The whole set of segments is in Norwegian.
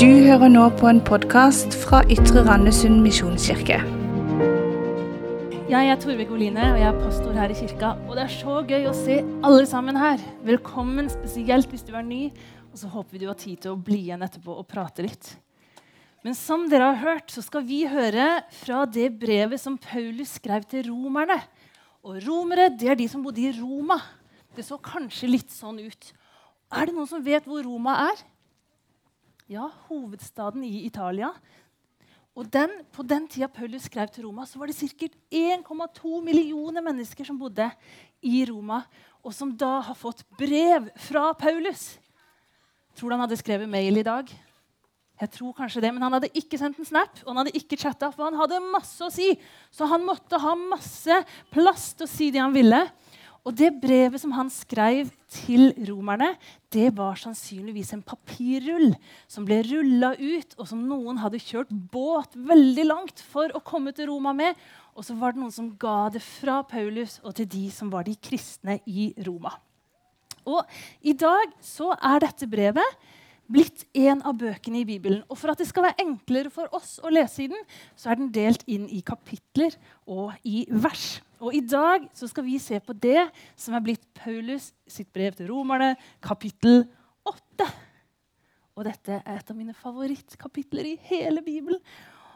Du hører nå på en podkast fra Ytre Randesund misjonskirke. Jeg er Torvik Oline, og jeg er pastor her i kirka. Og det er så gøy å se alle sammen her. Velkommen, spesielt hvis du er ny. Og så håper vi du har tid til å bli igjen etterpå og prate litt. Men som dere har hørt, så skal vi høre fra det brevet som Paulus skrev til romerne. Og romere det er de som bodde i Roma. Det så kanskje litt sånn ut. Er det noen som vet hvor Roma er? Ja, hovedstaden i Italia. Og den, På den tida Paulus skrev til Roma, så var det ca. 1,2 millioner mennesker som bodde i Roma, og som da har fått brev fra Paulus. Tror du han hadde skrevet mail i dag? Jeg tror kanskje det, Men han hadde ikke sendt en snap og han hadde ikke chatta, for han hadde masse å si. Så han måtte ha masse plass til å si det han ville. Og det brevet som han skrev til romerne, det var sannsynligvis en papirrull som ble rulla ut, og som noen hadde kjørt båt veldig langt for å komme til Roma med. Og så var det noen som ga det fra Paulus og til de som var de kristne i Roma. Og i dag så er dette brevet blitt en av bøkene i Bibelen. Og For at det skal være enklere for oss å lese i den, så er den delt inn i kapitler og i vers. Og I dag så skal vi se på det som er blitt Paulus sitt brev til romerne, kapittel 8. Og dette er et av mine favorittkapitler i hele Bibelen.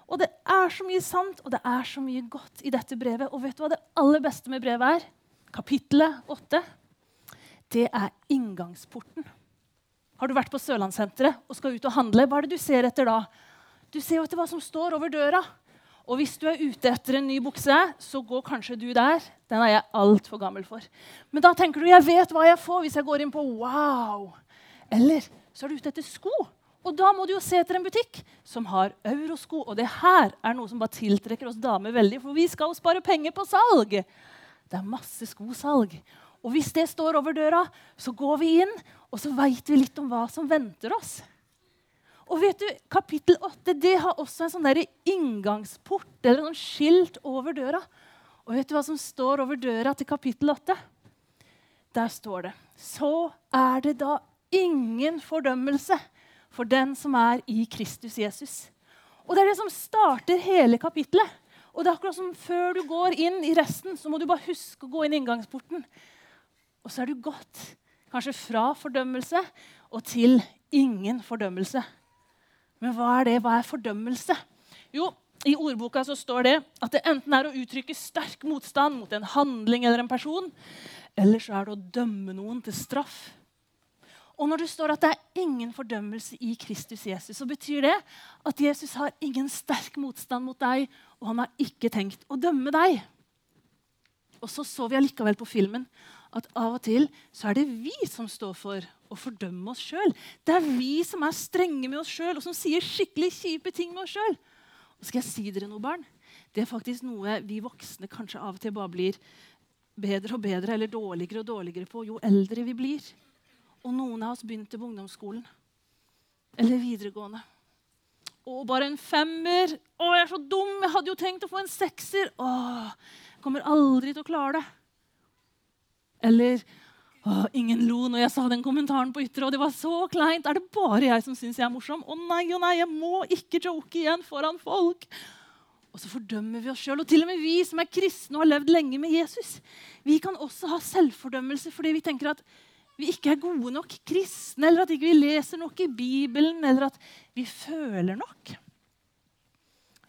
Og det er så mye sant, og det er så mye godt i dette brevet. Og vet du hva det aller beste med brevet er? Kapittelet 8. Det er inngangsporten. Har du vært på Sørlandssenteret og skal ut og handle? Hva er det du ser etter da? Du ser jo etter hva som står over døra. Og hvis du er ute etter en ny bukse, så går kanskje du der. Den er jeg altfor gammel for. Men da tenker du jeg vet hva jeg får hvis jeg går inn på Wow. Eller så er du ute etter sko. Og da må du jo se etter en butikk som har eurosko. Og det her er noe som bare tiltrekker oss damer veldig, for vi skal jo spare penger på salg. Det er masse skosalg. Og hvis det står over døra, så går vi inn, og så veit vi litt om hva som venter oss. Og vet du, Kapittel 8 det har også en sånn der inngangsport eller noen skilt over døra. Og vet du hva som står over døra til kapittel 8? Der står det Så er det da ingen fordømmelse for den som er i Kristus Jesus. Og Det er det som starter hele kapittelet. Og det er akkurat som Før du går inn i resten, så må du bare huske å gå inn i inngangsporten. Og så er du gått kanskje fra fordømmelse og til ingen fordømmelse. Men hva er det? Hva er fordømmelse? Jo, i ordboka så står det at det enten er å uttrykke sterk motstand mot en handling eller en person, eller så er det å dømme noen til straff. Og når det står at det er ingen fordømmelse i Kristus Jesus, så betyr det at Jesus har ingen sterk motstand mot deg, og han har ikke tenkt å dømme deg. Og så så vi allikevel på filmen at av og til så er det vi som står for å fordømme oss sjøl. Det er vi som er strenge med oss sjøl, og som sier skikkelig kjipe ting med oss sjøl. Skal jeg si dere noe, barn? Det er faktisk noe vi voksne kanskje av og til bare blir bedre og bedre eller dårligere og dårligere på jo eldre vi blir. Og noen av oss begynte på ungdomsskolen eller videregående. Å, bare en femmer. Å, jeg er så dum! Jeg hadde jo tenkt å få en sekser. Å, jeg kommer aldri til å klare det. Eller Åh, ingen lo når jeg sa den kommentaren på Ytre, og det var så kleint. Er det bare jeg som syns jeg er morsom? Å nei, å nei, jeg må ikke joke igjen foran folk. Og så fordømmer vi oss sjøl. Og til og med vi som er kristne og har levd lenge med Jesus, vi kan også ha selvfordømmelse fordi vi tenker at vi ikke er gode nok kristne, eller at ikke vi leser nok i Bibelen, eller at vi føler nok.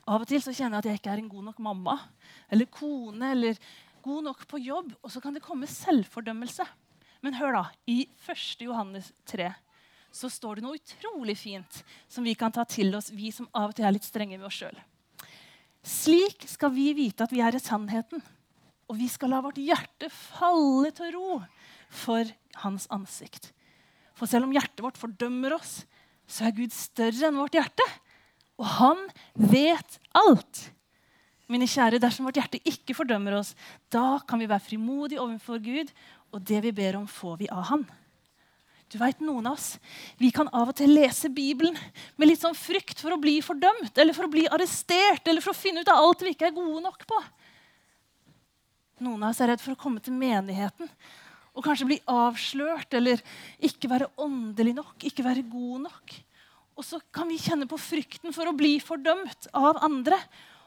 Av og til så kjenner jeg at jeg ikke er en god nok mamma eller kone eller god nok på jobb, og så kan det komme selvfordømmelse. Men hør, da. I 1. Johannes 3 så står det noe utrolig fint som vi kan ta til oss, vi som av og til er litt strenge med oss sjøl. Slik skal vi vite at vi er i sannheten, og vi skal la vårt hjerte falle til ro for hans ansikt. For selv om hjertet vårt fordømmer oss, så er Gud større enn vårt hjerte. Og han vet alt. Mine kjære, Dersom vårt hjerte ikke fordømmer oss, da kan vi være frimodige overfor Gud, og det vi ber om, får vi av Han. Du vet, Noen av oss vi kan av og til lese Bibelen med litt sånn frykt for å bli fordømt eller for å bli arrestert eller for å finne ut av alt vi ikke er gode nok på. Noen av oss er redd for å komme til menigheten og kanskje bli avslørt eller ikke være åndelig nok, ikke være god nok. Og så kan vi kjenne på frykten for å bli fordømt av andre.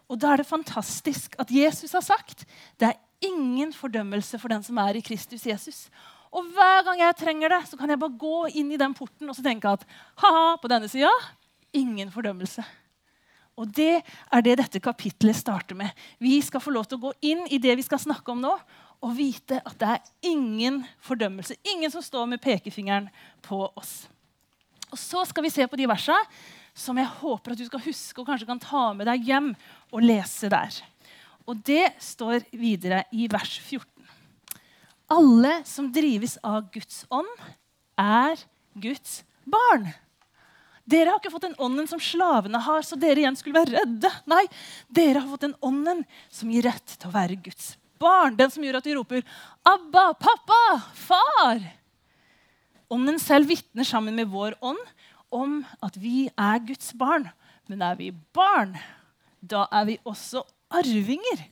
Og da er det fantastisk at Jesus har sagt det er ingen fordømmelse for den som er i Kristus Jesus. Og hver gang jeg trenger det, så kan jeg bare gå inn i den porten og så tenke at ha-ha, på denne sida ingen fordømmelse. Og det er det dette kapitlet starter med. Vi skal få lov til å gå inn i det vi skal snakke om nå, og vite at det er ingen fordømmelse. Ingen som står med pekefingeren på oss. Og Så skal vi se på de versene som jeg håper at du skal huske og kanskje kan ta med deg hjem og lese der. Og Det står videre i vers 14. Alle som drives av Guds ånd, er Guds barn. Dere har ikke fått den ånden som slavene har, så dere igjen skulle være redde. Nei, dere har fått den ånden som gir rett til å være Guds barn. Den som gjør at de roper 'Abba, pappa, far'. Ånden selv vitner sammen med vår ånd om at vi er Guds barn. Men er vi barn, da er vi også arvinger.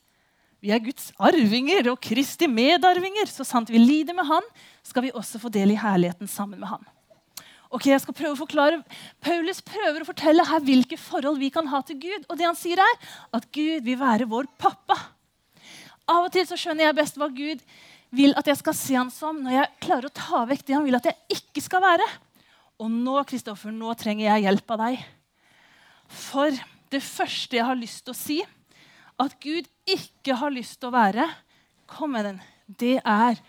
Vi er Guds arvinger og Kristi medarvinger. Så sant vi lider med Han, skal vi også få del i herligheten sammen med Han. Ok, jeg skal prøve å forklare. Paulus prøver å fortelle her hvilke forhold vi kan ha til Gud. Og det han sier er at Gud vil være vår pappa. Av og til så skjønner jeg best hva Gud vil at jeg skal se han som, når jeg klarer å ta vekk det han vil at jeg ikke skal være. Og nå Kristoffer, nå trenger jeg hjelp av deg. For det første jeg har lyst til å si, at Gud ikke har lyst til å være, kom med den, det er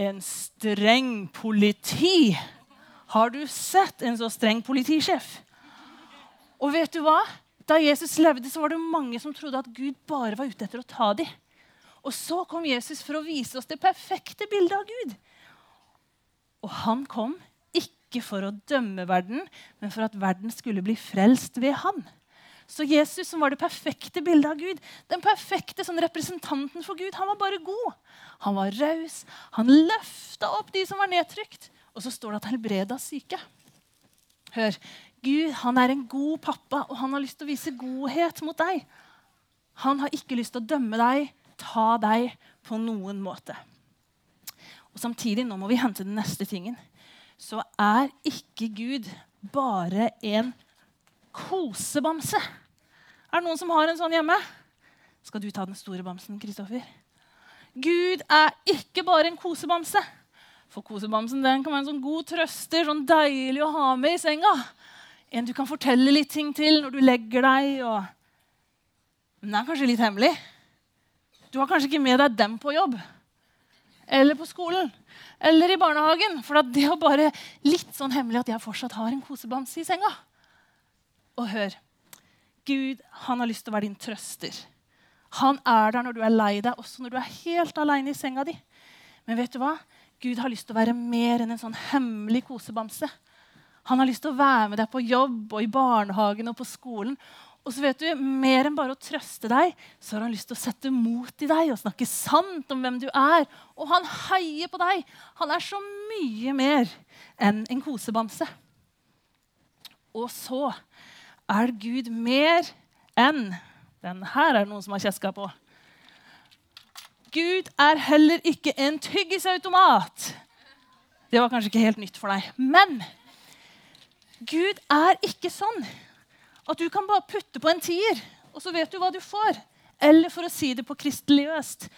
en streng politi. Har du sett en så streng politisjef? Og vet du hva? Da Jesus levde, så var det mange som trodde at Gud bare var ute etter å ta dem. Og så kom Jesus for å vise oss det perfekte bildet av Gud. Og han kom ikke for å dømme verden, men for at verden skulle bli frelst ved han. Så Jesus, som var det perfekte bildet av Gud, den perfekte sånn representanten for Gud, han var bare god. Han var raus. Han løfta opp de som var nedtrykt. Og så står det at han helbreda syke. Hør, Gud han er en god pappa, og han har lyst til å vise godhet mot deg. Han har ikke lyst til å dømme deg, ta deg på noen måte. Og Samtidig, nå må vi hente den neste tingen, så er ikke Gud bare en kosebamse. Er det noen som har en sånn hjemme? Skal du ta den store bamsen, Kristoffer? Gud er ikke bare en kosebamse. For kosebamsen den kan være en sånn god trøster, sånn deilig å ha med i senga. En du kan fortelle litt ting til når du legger deg. Og... Men den er kanskje litt hemmelig. Du har kanskje ikke med deg dem på jobb. Eller på skolen. Eller i barnehagen. For det er bare litt sånn hemmelig at jeg fortsatt har en kosebamse i senga. Og hør. Gud han har lyst til å være din trøster. Han er der når du er lei deg, også når du er helt aleine i senga di. Men vet du hva? Gud har lyst til å være mer enn en sånn hemmelig kosebamse. Han har lyst til å være med deg på jobb og i barnehagen og på skolen. Og så vet du, Mer enn bare å trøste deg, så har han lyst til å sette mot i deg og snakke sant om hvem du er. Og han heier på deg. Han er så mye mer enn en kosebamse. Og så er Gud mer enn Den her er det noen som har kjeska på. Gud er heller ikke en tyggisautomat. Det var kanskje ikke helt nytt for deg. Men Gud er ikke sånn at du kan bare putte på en tier, og så vet du hva du får. Eller for å si det på kristeligøst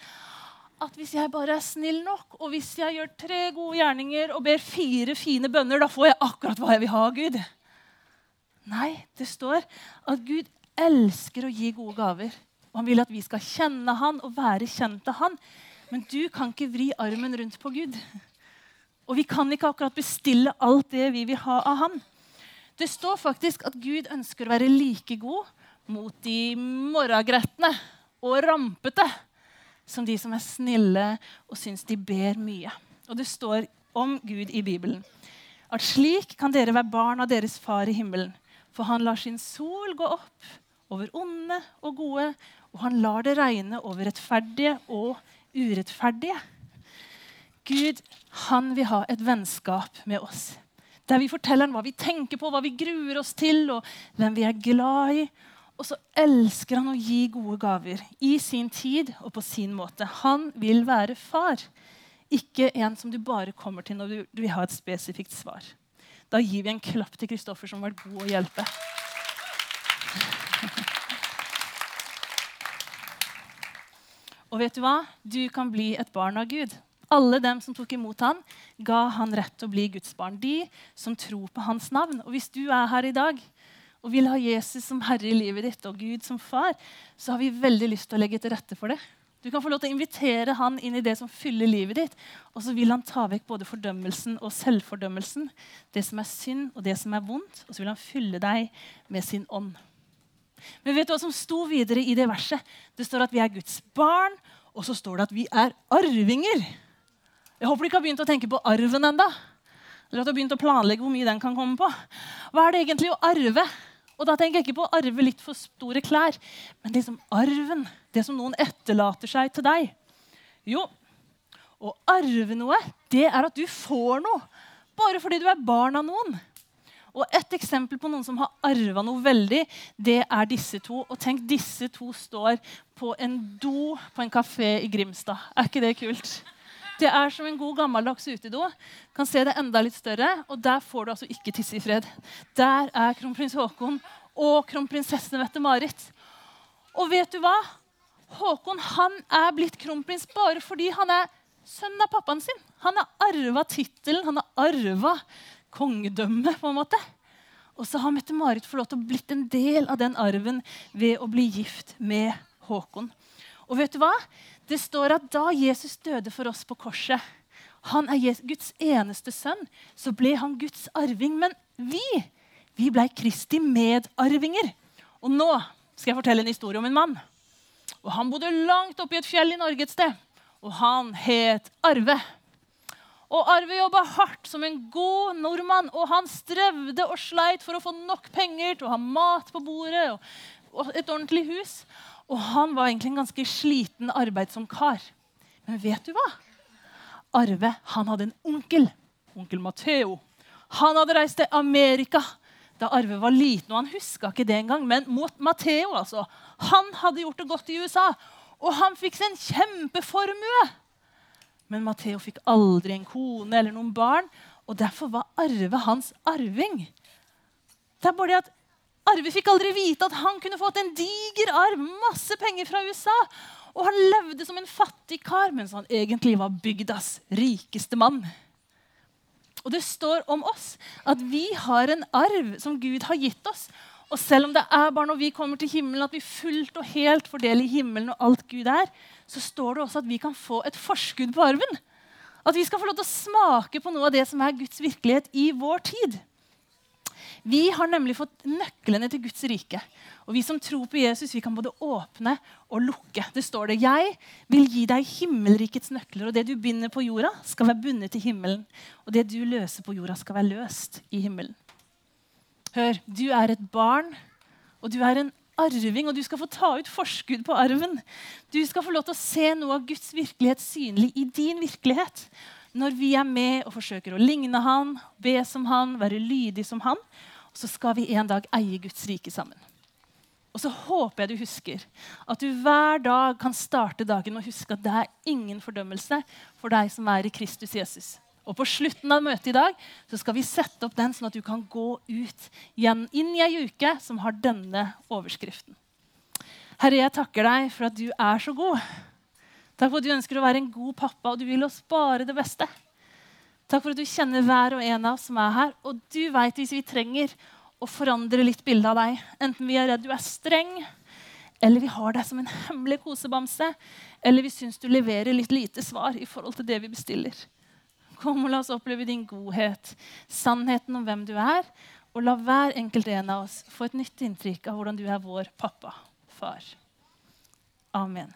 at hvis jeg bare er snill nok, og hvis jeg gjør tre gode gjerninger og ber fire fine bønner, da får jeg akkurat hva jeg vil ha av Gud. Nei, det står at Gud elsker å gi gode gaver. Og han vil at vi skal kjenne han og være kjent av han. Men du kan ikke vri armen rundt på Gud. Og vi kan ikke akkurat bestille alt det vi vil ha av han. Det står faktisk at Gud ønsker å være like god mot de morragretne og rampete som de som er snille og syns de ber mye. Og det står om Gud i Bibelen at slik kan dere være barn av deres far i himmelen. For han lar sin sol gå opp over onde og gode, og han lar det regne over rettferdige og urettferdige. Gud han vil ha et vennskap med oss. Der vi forteller hva vi tenker på, hva vi gruer oss til, og hvem vi er glad i. Og så elsker han å gi gode gaver i sin tid og på sin måte. Han vil være far, ikke en som du bare kommer til når du vil ha et spesifikt svar. Da gir vi en klapp til Kristoffer, som har vært god å hjelpe. Og vet du hva? Du kan bli et barn av Gud. Alle dem som tok imot han, ga han rett til å bli Guds barn. De som tror på hans navn. Og hvis du er her i dag og vil ha Jesus som herre i livet ditt og Gud som far, så har vi veldig lyst til å legge til rette for det. Du kan få lov til å invitere han inn i det som fyller livet ditt. Og så vil han ta vekk både fordømmelsen og selvfordømmelsen. Det som er synd, og det som er vondt. Og så vil han fylle deg med sin ånd. Men vet du hva som sto videre i det verset? Det står at vi er Guds barn, og så står det at vi er arvinger. Jeg håper du ikke har begynt å tenke på arven enda. Eller at du har begynt å planlegge hvor mye den kan komme på. Hva er det egentlig å arve? Og da tenker jeg ikke på å arve litt for store klær, men liksom arven. Det som noen etterlater seg til deg. Jo, å arve noe, det er at du får noe. Bare fordi du er barn av noen. Og Et eksempel på noen som har arva noe veldig, det er disse to. Og tenk, disse to står på en do på en kafé i Grimstad. Er ikke det kult? Det er som en god gammeldags utedo. Kan se det enda litt større, og Der får du altså ikke tisse i fred. Der er kronprins Haakon og kronprinsessen Mette-Marit. Og vet du hva? Håkon han er blitt kronprins bare fordi han er sønnen av pappaen sin. Han har arva tittelen, han har arva kongedømmet. på en måte. Og så har Mette-Marit fått lov til å blitt en del av den arven ved å bli gift med Håkon. Og vet du hva? Det står at da Jesus døde for oss på korset, han er Guds eneste sønn, så ble han Guds arving. Men vi, vi ble Kristi medarvinger. Og nå skal jeg fortelle en historie om en mann. Og Han bodde langt oppe i et fjell i Norge et sted. Og han het Arve. Og Arve jobba hardt som en god nordmann, og han strevde og sleit for å få nok penger til å ha mat på bordet og et ordentlig hus. Og han var egentlig en ganske sliten, arbeidsom kar. Men vet du hva? Arve han hadde en onkel, onkel Matheo. Han hadde reist til Amerika da Arve var liten, og han huska ikke det engang. Men mot Matheo altså, han hadde gjort det godt i USA, og han fikk en kjempeformue. Men Matheo fikk aldri en kone eller noen barn, og derfor var Arve hans arving. Det er bare det at Arve fikk aldri vite at han kunne fått en diger arv, masse penger fra USA. Og han levde som en fattig kar, mens han egentlig var bygdas rikeste mann. Og det står om oss at vi har en arv som Gud har gitt oss. Og selv om det er bare når vi kommer til himmelen at vi fullt og helt fordeler himmelen og alt Gud er, så står det også at vi kan få et forskudd på arven. At vi skal få lov til å smake på noe av det som er Guds virkelighet i vår tid. Vi har nemlig fått nøklene til Guds rike. Og vi som tror på Jesus, vi kan både åpne og lukke. Det står det. Jeg vil gi deg himmelrikets nøkler, og det du binder på jorda, skal være bundet til himmelen. Og det du løser på jorda, skal være løst i himmelen. Hør, du er et barn, og du er en arving, og du skal få ta ut forskudd på arven. Du skal få lov til å se noe av Guds virkelighet synlig i din virkelighet. Når vi er med og forsøker å ligne han, be som han, være lydig som han, og så skal vi en dag eie Guds rike sammen. Og så håper jeg du husker at du hver dag kan starte dagen å huske at det er ingen fordømmelse for deg som er i Kristus Jesus. Og på slutten av møtet i dag så skal vi sette opp den, sånn at du kan gå ut igjen inn i ei uke som har denne overskriften. Herre, jeg takker deg for at du er så god. Takk for at du ønsker å være en god pappa, og du vil oss bare det beste. Takk for at du kjenner hver og en av oss som er her. Og du veit hvis vi trenger å forandre litt bilde av deg. Enten vi er redd du er streng, eller vi har deg som en hemmelig kosebamse, eller vi syns du leverer litt lite svar i forhold til det vi bestiller. Kom og La oss oppleve din godhet, sannheten om hvem du er, og la hver enkelt en av oss få et nytt inntrykk av hvordan du er vår pappa, far. Amen.